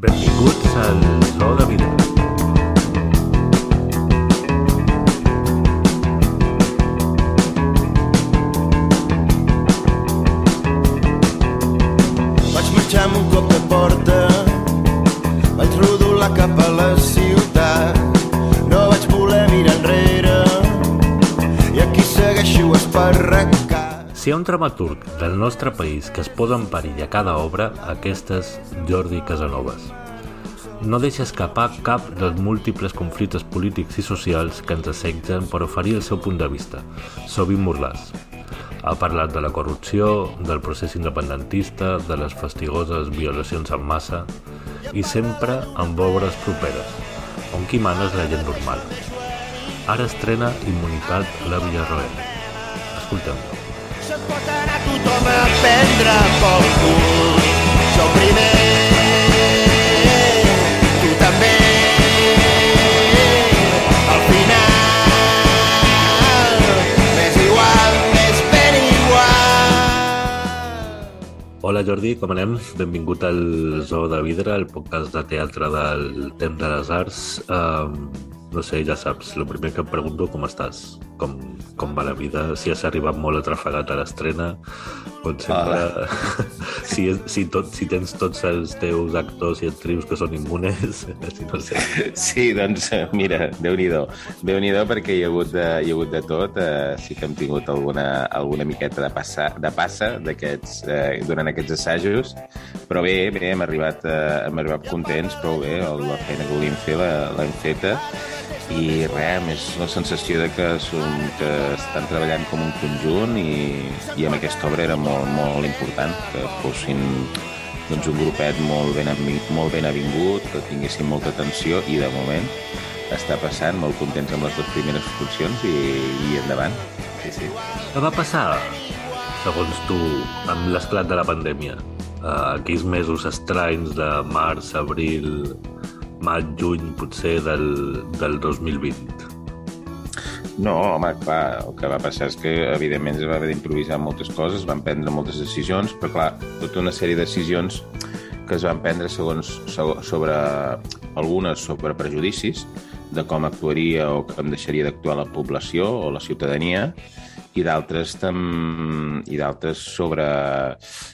Benvinguts al Zoo de. Hi ha un dramaturg del nostre país que es posa en perill a cada obra, aquest és Jordi Casanovas. No deixa escapar cap dels múltiples conflictes polítics i socials que ens assetgen per oferir el seu punt de vista, sovint morlàs. Ha parlat de la corrupció, del procés independentista, de les fastigoses violacions en massa i sempre amb obres properes, on qui mana és la gent normal. Ara estrena Immunitat la Villarroel. Escoltem-lo. Tothom a prendre pel cul. Jo primer, tu també. Al final, m'és igual, m'és ben igual. Hola Jordi, com anem? Benvingut al Zoo de Vidre, el podcast de teatre del Temps de les Arts. Um, no sé, ja saps, el primer que em pregunto com estàs, com, com va la vida, si has arribat molt atrafegat a l'estrena, com sempre, si, si, tot, si tens tots els teus actors i actrius que són immunes, si no sé. Sí, doncs eh, mira, Déu-n'hi-do. déu nhi déu perquè hi ha hagut de, hi ha hagut de tot. Eh, sí que hem tingut alguna, alguna miqueta de passa, de passa d'aquests eh, durant aquests assajos, però bé, bé, hem arribat, eh, hem arribat contents, prou bé, la feina que volíem fer l'hem feta i res, més la sensació de que, som, que estan treballant com un conjunt i, i amb aquesta obra era molt, molt important que fossin doncs, un grupet molt ben, molt ben avingut, que tinguessin molta atenció i de moment està passant, molt contents amb les dues primeres funcions i, i endavant. Sí, sí. Què va passar, segons tu, amb l'esclat de la pandèmia? Uh, aquells mesos estranys de març, abril, maig, juny, potser, del, del 2020. No, home, clar, el que va passar és que, evidentment, es va haver d'improvisar moltes coses, van prendre moltes decisions, però, clar, tota una sèrie de decisions que es van prendre segons, sego- sobre algunes sobre prejudicis de com actuaria o com deixaria d'actuar la població o la ciutadania i d'altres i d'altres sobre,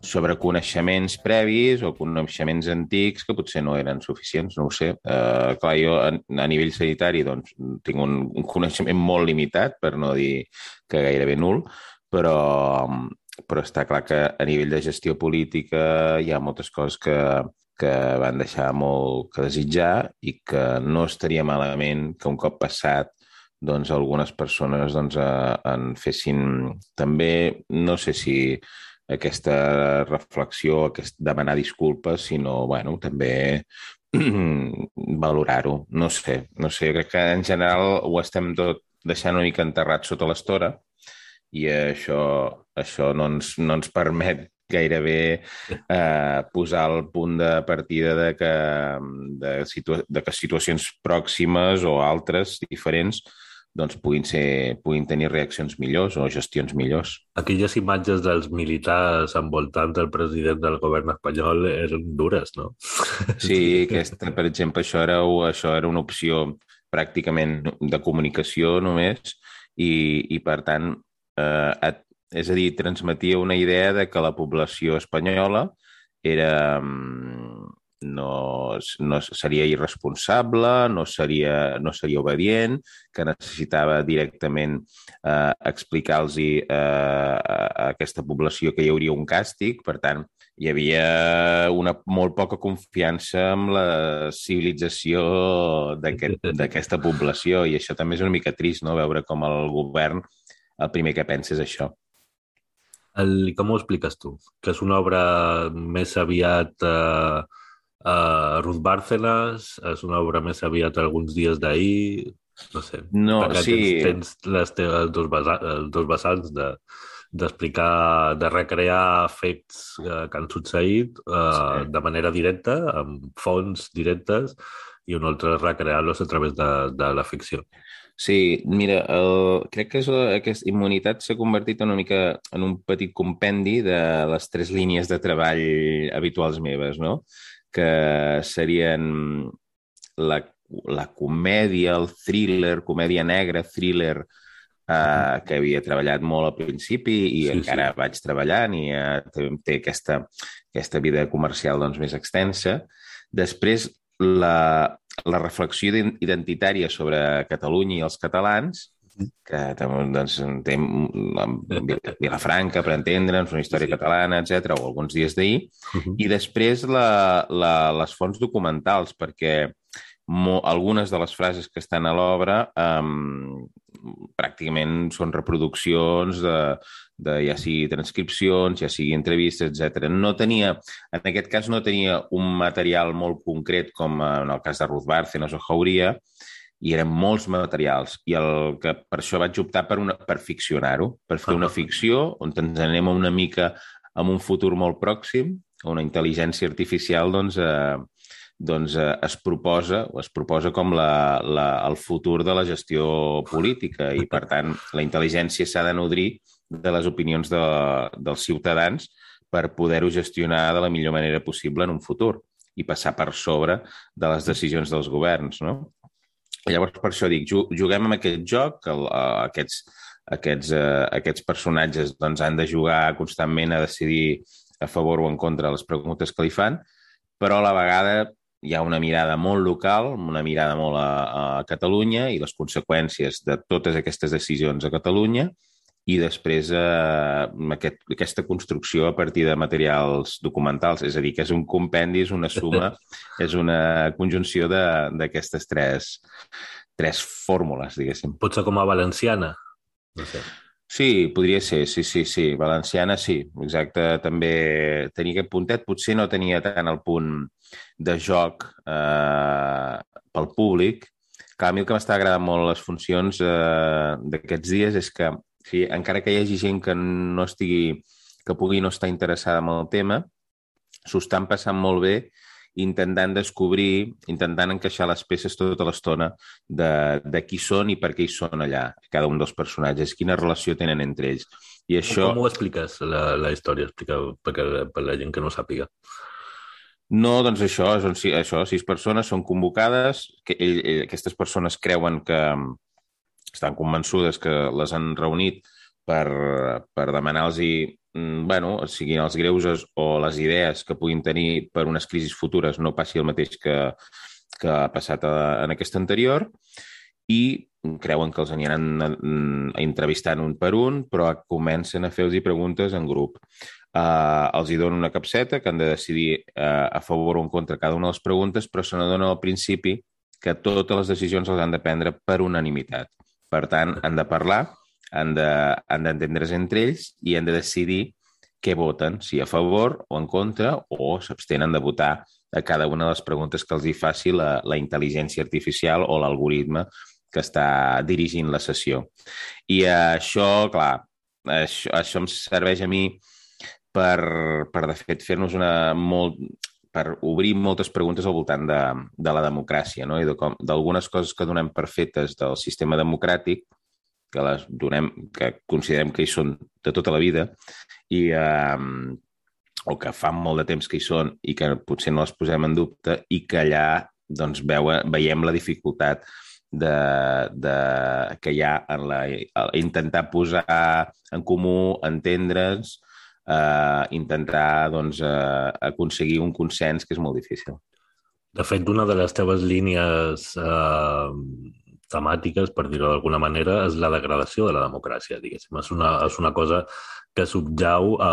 sobre coneixements previs o coneixements antics que potser no eren suficients, no ho sé. Uh, clar, jo a, a nivell sanitari doncs, tinc un, un coneixement molt limitat, per no dir que gairebé nul, però, però està clar que a nivell de gestió política hi ha moltes coses que, que van deixar molt que desitjar i que no estaria malament que un cop passat doncs algunes persones doncs, eh, en fessin també, no sé si aquesta reflexió, aquest demanar disculpes, sinó, bueno, també valorar-ho. No sé, no sé, crec que en general ho estem tot deixant una mica enterrat sota l'estora i això, això no, ens, no ens permet gairebé eh, posar el punt de partida de que, de, situa de que situacions pròximes o altres diferents doncs puguin, ser, puguin tenir reaccions millors o gestions millors. Aquelles imatges dels militars envoltant el president del govern espanyol eren dures, no? Sí, aquesta, per exemple, això era, això era una opció pràcticament de comunicació només i, i per tant, eh, et, és a dir, transmetia una idea de que la població espanyola era, mm, no, no seria irresponsable, no seria, no seria obedient, que necessitava directament eh, explicar-los eh, a aquesta població que hi hauria un càstig. Per tant, hi havia una molt poca confiança amb la civilització d'aquest- d'aquesta població i això també és una mica trist, no?, veure com el govern el primer que pensa és això. El, com ho expliques tu? Que és una obra més aviat uh, uh, Ruth Bárcenas? És una obra més aviat alguns dies d'ahir? No sé. No, sí. tens, tens les teves dos, vessa els dos vessants de d'explicar, de recrear fets uh, que han succeït uh, Sí. de manera directa, amb fonts directes, i un altre recrear-los a través de, de la ficció. Sí, mira, el, crec que és, aquesta immunitat s'ha convertit una mica en un petit compendi de les tres línies de treball habituals meves, no? Que serien la, la comèdia, el thriller, comèdia negra, thriller, eh, que havia treballat molt al principi i sí, encara sí. vaig treballant i eh, té aquesta, aquesta vida comercial doncs, més extensa. Després, la, la reflexió identitària sobre Catalunya i els catalans, que doncs, té Vilafranca, per entendre'ns, una història sí. catalana, etc o alguns dies d'ahir, uh -huh. i després la, la, les fonts documentals, perquè mo, algunes de les frases que estan a l'obra um, pràcticament són reproduccions de, de ja sigui transcripcions, ja sigui entrevistes, etc. No tenia, en aquest cas no tenia un material molt concret com en el cas de Ruth Bárcenas o Jauria, i eren molts materials. I el que per això vaig optar per, una, per ficcionar-ho, per fer una ficció on ens anem una mica en un futur molt pròxim, una intel·ligència artificial doncs, eh, doncs, eh, es proposa o es proposa com la, la, el futur de la gestió política. I, per tant, la intel·ligència s'ha de nodrir de les opinions de, dels ciutadans per poder-ho gestionar de la millor manera possible en un futur i passar per sobre de les decisions dels governs, no? Llavors, per això dic, juguem amb aquest joc, que el, aquests, aquests, uh, aquests personatges doncs, han de jugar constantment a decidir a favor o en contra de les preguntes que li fan, però a la vegada hi ha una mirada molt local, una mirada molt a, a Catalunya i les conseqüències de totes aquestes decisions a Catalunya i després eh, aquest, aquesta construcció a partir de materials documentals. És a dir, que és un compendi, és una suma, és una conjunció d'aquestes tres, tres fórmules, diguéssim. Potser com a valenciana? No sé. Sí, podria ser, sí, sí, sí. Valenciana, sí, exacte. També tenia aquest puntet. Potser no tenia tant el punt de joc eh, pel públic. Clar, a mi el que m'està agradant molt les funcions eh, d'aquests dies és que, sí, encara que hi hagi gent que no estigui, que pugui no estar interessada en el tema, s'ho estan passant molt bé intentant descobrir, intentant encaixar les peces tota l'estona de, de qui són i per què hi són allà, cada un dels personatges, quina relació tenen entre ells. I això... Com ho expliques, la, la història? Explica perquè, per la gent que no sàpiga. No, doncs això, són, això, sis persones són convocades, que ell, ell, aquestes persones creuen que estan convençudes que les han reunit per, per demanar-los mm, bueno, siguin els greuges o les idees que puguin tenir per unes crisis futures no passi el mateix que, que ha passat a, en aquesta anterior i creuen que els aniran entrevistant un per un, però comencen a fer-los preguntes en grup eh, els hi dono una capseta que han de decidir eh, a favor o en contra cada una de les preguntes, però se n'adona al principi que totes les decisions les han de prendre per unanimitat. Per tant, han de parlar, han d'entendre's de, entre ells i han de decidir què voten, si a favor o en contra, o s'abstenen de votar a cada una de les preguntes que els hi faci la, la intel·ligència artificial o l'algoritme que està dirigint la sessió. I això, clar, això, això em serveix a mi per, per de fet, fer-nos una molt per obrir moltes preguntes al voltant de, de la democràcia no? i d'algunes coses que donem per fetes del sistema democràtic que les donem, que considerem que hi són de tota la vida i eh, o que fa molt de temps que hi són i que potser no les posem en dubte i que allà doncs, veu, veiem la dificultat de, de, que hi ha en la, intentar posar en comú, entendre's, intentar doncs, eh, aconseguir un consens que és molt difícil. De fet, una de les teves línies eh, temàtiques, per dir-ho d'alguna manera, és la degradació de la democràcia, diguéssim. És una, és una cosa que subjau a,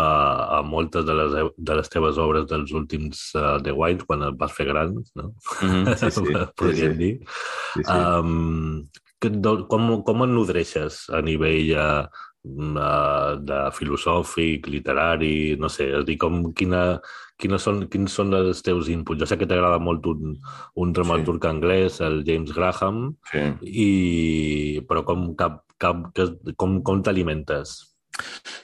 a moltes de les, de les teves obres dels últims uh, The White, quan et vas fer gran, no? Mm -hmm, sí, sí. Podríem sí, sí. dir. Sí, sí. Um, que, com, com et nodreixes a nivell uh, de filosòfic, literari, no sé, és dir, com, quina, quines són, quins són els teus inputs? Jo sé que t'agrada molt un, un dramaturg sí. anglès, el James Graham, sí. i, però com, cap, cap, com, com t'alimentes?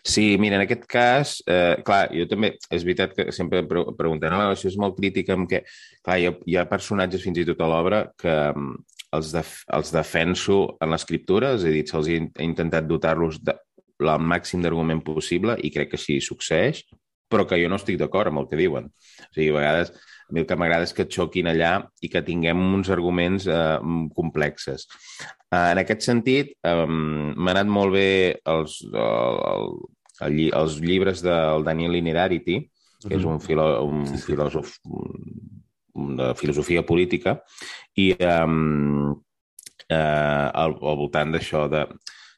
Sí, mira, en aquest cas, eh, clar, jo també, és veritat que sempre em pregunten, no, això és molt crític amb què... Clar, hi ha, hi ha personatges fins i tot a l'obra que els, def, els defenso en l'escriptura, és a dir, se'ls he intentat dotar-los de, el màxim d'argument possible i crec que així succeeix, però que jo no estic d'acord amb el que diuen. O sigui, a vegades A mi el que m'agrada és que xoquin allà i que tinguem uns arguments eh, complexes. Eh, en aquest sentit, eh, m'ha anat molt bé els, el, el, el, els llibres del Daniel Linerarity, que és un, filo, un sí, sí. filòsof de filosofia política, i um, eh, al, al voltant d'això, de,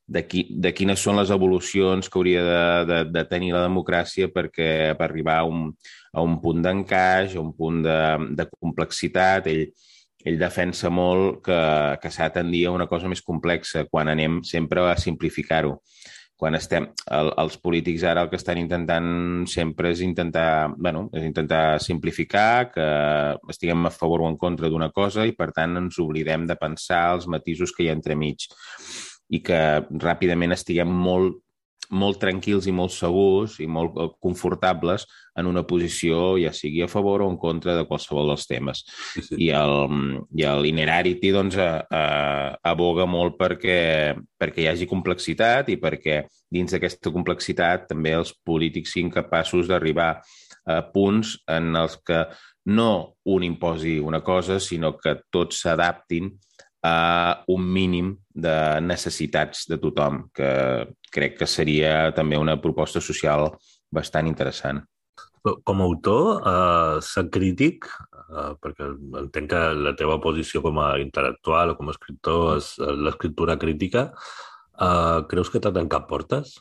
de, qui, de quines són les evolucions que hauria de, de, de tenir la democràcia perquè per arribar a un, a un punt d'encaix, a un punt de, de complexitat. Ell, ell defensa molt que, que s'ha de a una cosa més complexa quan anem sempre a simplificar-ho quan estem... El, els polítics ara el que estan intentant sempre és intentar, bueno, és intentar simplificar, que estiguem a favor o en contra d'una cosa i, per tant, ens oblidem de pensar els matisos que hi ha entremig i que ràpidament estiguem molt molt tranquils i molt segurs i molt eh, confortables en una posició, ja sigui a favor o en contra de qualsevol dels temes. Sí, sí. I, el, I l'Inerarity doncs, a, a, aboga molt perquè, perquè hi hagi complexitat i perquè dins d'aquesta complexitat també els polítics siguin capaços d'arribar a punts en els que no un imposi una cosa, sinó que tots s'adaptin a un mínim de necessitats de tothom, que crec que seria també una proposta social bastant interessant. Com a autor, eh, ser crític, eh, perquè entenc que la teva posició com a intel·lectual o com a escriptor és l'escriptura crítica, eh, creus que t'ha tancat portes?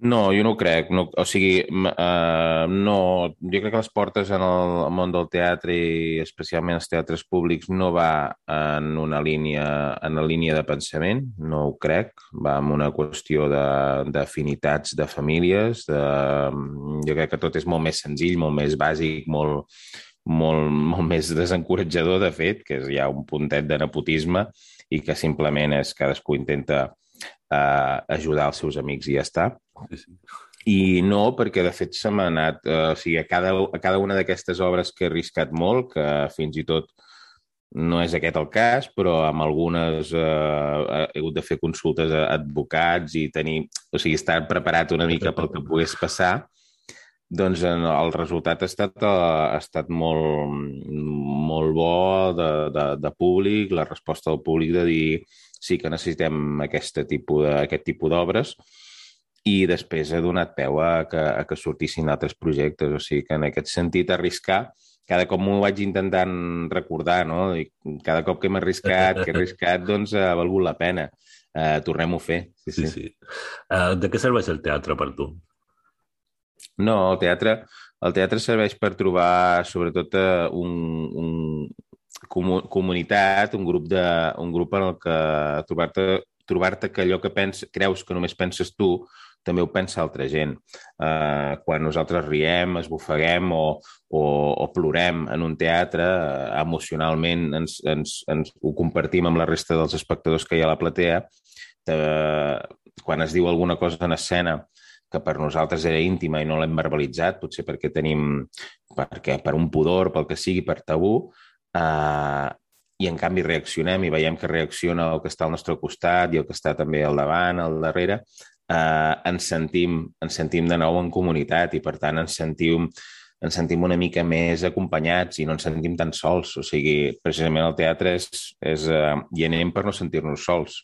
No, jo no ho crec. No, o sigui, uh, no, jo crec que les portes en el món del teatre i especialment els teatres públics no va en una línia, en la línia de pensament, no ho crec. Va en una qüestió d'afinitats de, de famílies. De, jo crec que tot és molt més senzill, molt més bàsic, molt, molt, molt més desencoratjador, de fet, que hi ha un puntet de nepotisme i que simplement és cadascú intenta uh, ajudar els seus amics i ja està Sí. I no, perquè de fet se m'ha anat... Eh, o sigui, a cada, a cada una d'aquestes obres que he arriscat molt, que fins i tot no és aquest el cas, però amb algunes eh, he hagut de fer consultes a advocats i tenir... O sigui, estar preparat una mica pel que pogués passar, doncs el resultat ha estat, eh, ha estat molt, molt bo de, de, de públic, la resposta del públic de dir sí que necessitem tipus de, aquest tipus d'obres, i després ha donat peu a que, a que sortissin altres projectes. O sigui que en aquest sentit arriscar, cada cop m'ho vaig intentant recordar, no? I cada cop que hem arriscat, que he arriscat, doncs ha valgut la pena. Uh, Tornem-ho a fer. Sí, sí. sí. Uh, de què serveix el teatre per tu? No, el teatre, el teatre serveix per trobar, sobretot, uh, un, un comunitat, un grup, de, un grup en el que trobar-te trobar-te que allò que pens, creus que només penses tu, també ho pensa altra gent. Uh, quan nosaltres riem, esbufeguem o, o, o plorem en un teatre, uh, emocionalment ens, ens, ens ho compartim amb la resta dels espectadors que hi ha a la platea, uh, quan es diu alguna cosa en escena que per nosaltres era íntima i no l'hem verbalitzat, potser perquè tenim, perquè per un pudor, pel que sigui, per tabú, eh, i en canvi reaccionem i veiem que reacciona el que està al nostre costat i el que està també al davant, al darrere, eh, ens, sentim, ens sentim de nou en comunitat i, per tant, ens sentim, ens sentim una mica més acompanyats i no ens sentim tan sols. O sigui, precisament el teatre és... és eh, hi anem per no sentir-nos sols.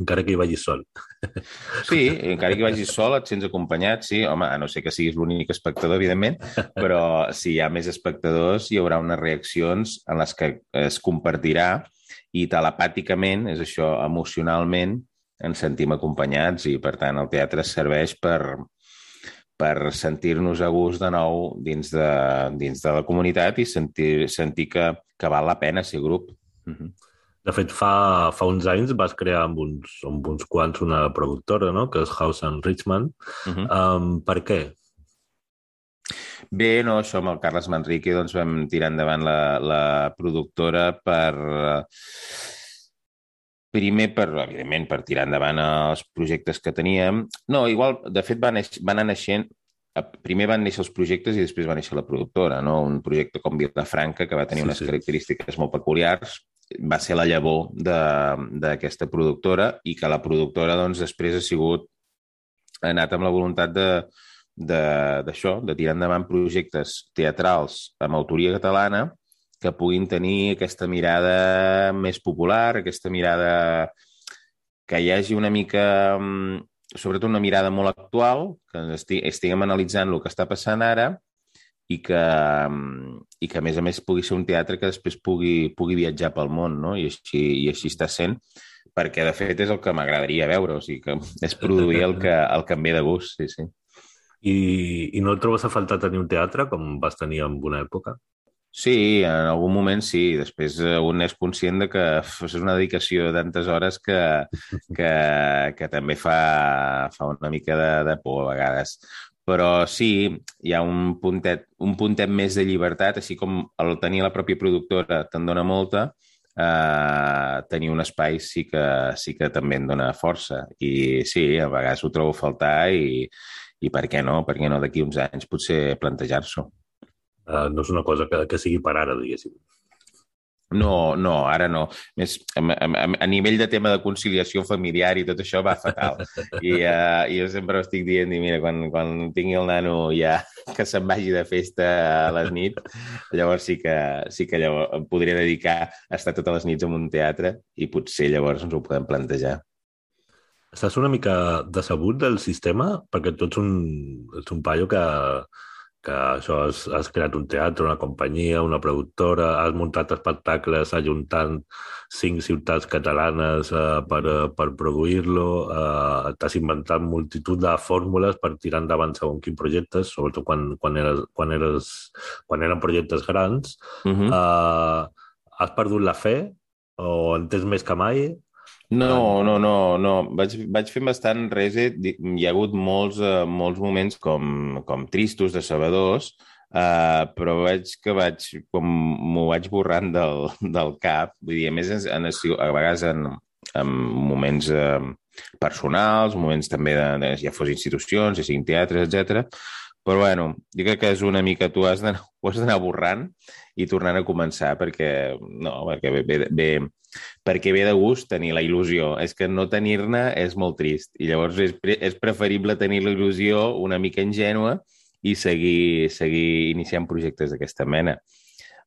Encara que hi vagis sol. Sí, encara que hi vagis sol, et sents acompanyat, sí. Home, a no ser que siguis l'únic espectador, evidentment, però si hi ha més espectadors, hi haurà unes reaccions en les que es compartirà i telepàticament, és això, emocionalment, ens sentim acompanyats i, per tant, el teatre serveix per, per sentir-nos a gust de nou dins de, dins de la comunitat i sentir, sentir que, que val la pena ser grup. Uh -huh. De fet, fa, fa uns anys vas crear amb uns, amb uns quants una productora, no?, que és House and Richmond. Uh -huh. um, per què? Bé, no, això amb el Carles Manrique doncs vam tirar endavant la, la productora per primer per, evidentment, per tirar endavant els projectes que teníem. No, igual, de fet, van, van anar naixent eh, primer van néixer els projectes i després va néixer la productora, no? Un projecte com Vilafranca, que va tenir sí, unes sí. característiques molt peculiars, va ser la llavor d'aquesta productora i que la productora, doncs, després ha sigut ha anat amb la voluntat de, d'això, de, de tirar endavant projectes teatrals amb autoria catalana que puguin tenir aquesta mirada més popular, aquesta mirada que hi hagi una mica, mm, sobretot una mirada molt actual, que estiguem analitzant el que està passant ara i que, mm, i que a més a més pugui ser un teatre que després pugui, pugui viatjar pel món, no? I així, i així està sent, perquè de fet és el que m'agradaria veure, o sigui que és produir el que, el que em ve de gust, sí, sí. I, I no et trobes a faltar tenir un teatre com vas tenir en una època? Sí, en algun moment sí. Després eh, un és conscient de que és una dedicació de tantes hores que, que, que també fa, fa una mica de, de por a vegades. Però sí, hi ha un puntet, un puntet més de llibertat, així com el tenir la pròpia productora te'n dona molta, eh, tenir un espai sí que, sí que també en dona força. I sí, a vegades ho trobo a faltar i, i per què no? Per què no d'aquí uns anys potser plantejar-s'ho? Uh, no és una cosa que, que sigui per ara, diguéssim. No, no, ara no. Més, a, a, a nivell de tema de conciliació familiar i tot això va fatal. I uh, jo sempre estic dient, mira, quan, quan tingui el nano ja que se'n vagi de festa a les nits, llavors sí que, sí que llavors em podria dedicar a estar totes les nits en un teatre i potser llavors ens ho podem plantejar. Estàs una mica decebut del sistema? Perquè tu ets un, ets un paio que, que això has, has creat un teatre, una companyia, una productora, has muntat espectacles ajuntant cinc ciutats catalanes uh, per, uh, per produir-lo, uh, t'has inventat multitud de fórmules per tirar endavant segons quins projectes, sobretot quan, quan, eres, quan, eres, quan eren projectes grans. Uh -huh. uh, has perdut la fe o en tens més que mai? No, no, no, no. Vaig, vaig fent bastant reset. Hi ha hagut molts, uh, molts moments com, com tristos, decebedors, uh, però veig que vaig, com m'ho vaig borrant del, del cap. Vull dir, a més, en, a vegades en, en moments uh, personals, moments també de, de ja fos institucions, ja siguin teatres, etc. Però, bueno, jo crec que és una mica... Tu has d'anar borrant i tornant a començar, perquè, no, perquè ve, ve, ve perquè ve de gust tenir la il·lusió. És que no tenir-ne és molt trist. I llavors és, pre és preferible tenir la il·lusió una mica ingènua i seguir, seguir iniciant projectes d'aquesta mena.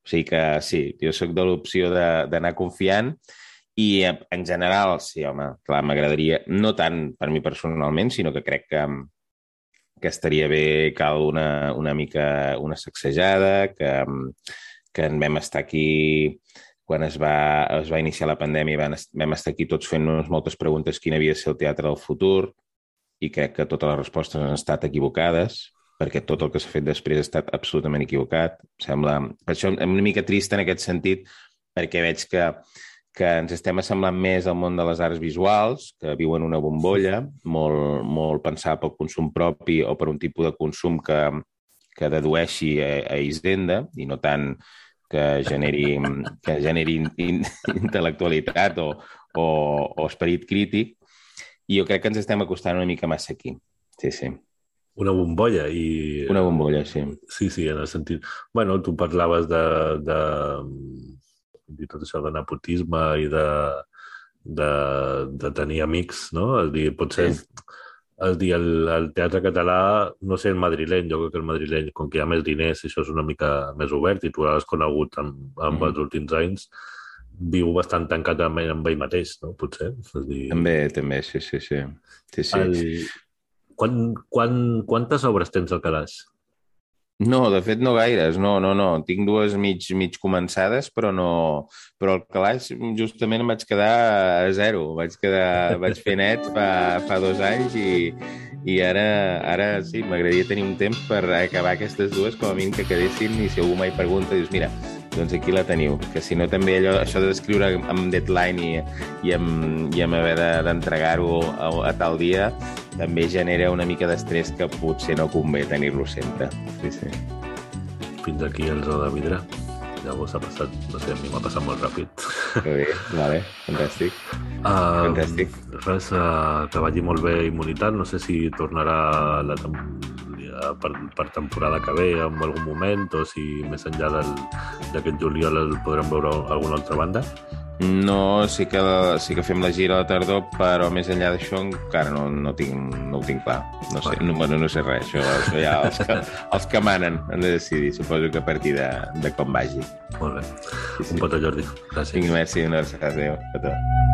O sigui que sí, jo sóc de l'opció d'anar confiant i en general, sí, home, clar, m'agradaria, no tant per mi personalment, sinó que crec que, que estaria bé, cal una, una mica una sacsejada, que, que en vam estar aquí quan es va, es va iniciar la pandèmia vam, vam estar aquí tots fent-nos moltes preguntes quin havia de ser el teatre del futur i crec que totes les respostes han estat equivocades perquè tot el que s'ha fet després ha estat absolutament equivocat. Sembla... Per això em una mica trist en aquest sentit, perquè veig que, que ens estem assemblant més al món de les arts visuals, que viuen una bombolla, molt, molt pensar pel consum propi o per un tipus de consum que, que dedueixi a, a Isdenda, i no tant que generi, que generi in, in, intel·lectualitat o, o, o esperit crític, i jo crec que ens estem acostant una mica massa aquí. Sí, sí. Una bombolla i... Una bombolla, sí. Sí, sí, en el sentit... bueno, tu parlaves de, de, de tot això de nepotisme i de, de, de tenir amics, no? És dir, potser sí és dir, el, el teatre català, no sé, el madrileny, jo crec que el madrileny, com que hi ha més diners, això és una mica més obert i tu l'has conegut amb, amb mm. els últims anys, viu bastant tancat amb, amb ell mateix, no? Potser. És dir... També, també, sí, sí, sí. sí, sí. El... Quan, quan, quantes obres tens al calaix? No, de fet no gaires, no, no, no. Tinc dues mig, mig començades, però no... Però el calaix justament vaig quedar a zero. Vaig, quedar, vaig fer net fa, fa dos anys i, i ara, ara sí, m'agradaria tenir un temps per acabar aquestes dues, com a mínim que quedessin, i si algú mai pregunta, dius, mira, doncs aquí la teniu. Que si no també allò, això d'escriure amb deadline i, i, amb, i amb haver d'entregar-ho de, a, a tal dia també genera una mica d'estrès que potser no convé tenir-lo sempre. Sí, sí. Fins aquí el zoo de vidre. Llavors ha passat, no sé, a mi m'ha passat molt ràpid. Que bé, vale, fantàstic. Uh, fantàstic. Res, uh, que vagi molt bé Immunitat. No sé si tornarà la, per, per temporada que ve en algun moment o si més enllà d'aquest juliol el podrem veure a alguna altra banda. No, sí que, sí que fem la gira a la tardor, però més enllà d'això encara no, no, tinc, no ho tinc clar. No sé, no, bueno, no sé res, això, això ja els que, els que manen han de decidir, suposo que a partir de, de com vagi. Molt bé. Sí, sí. Un petó, Jordi. Gràcies. Vinga, merci, una abraçada, adéu. A tot.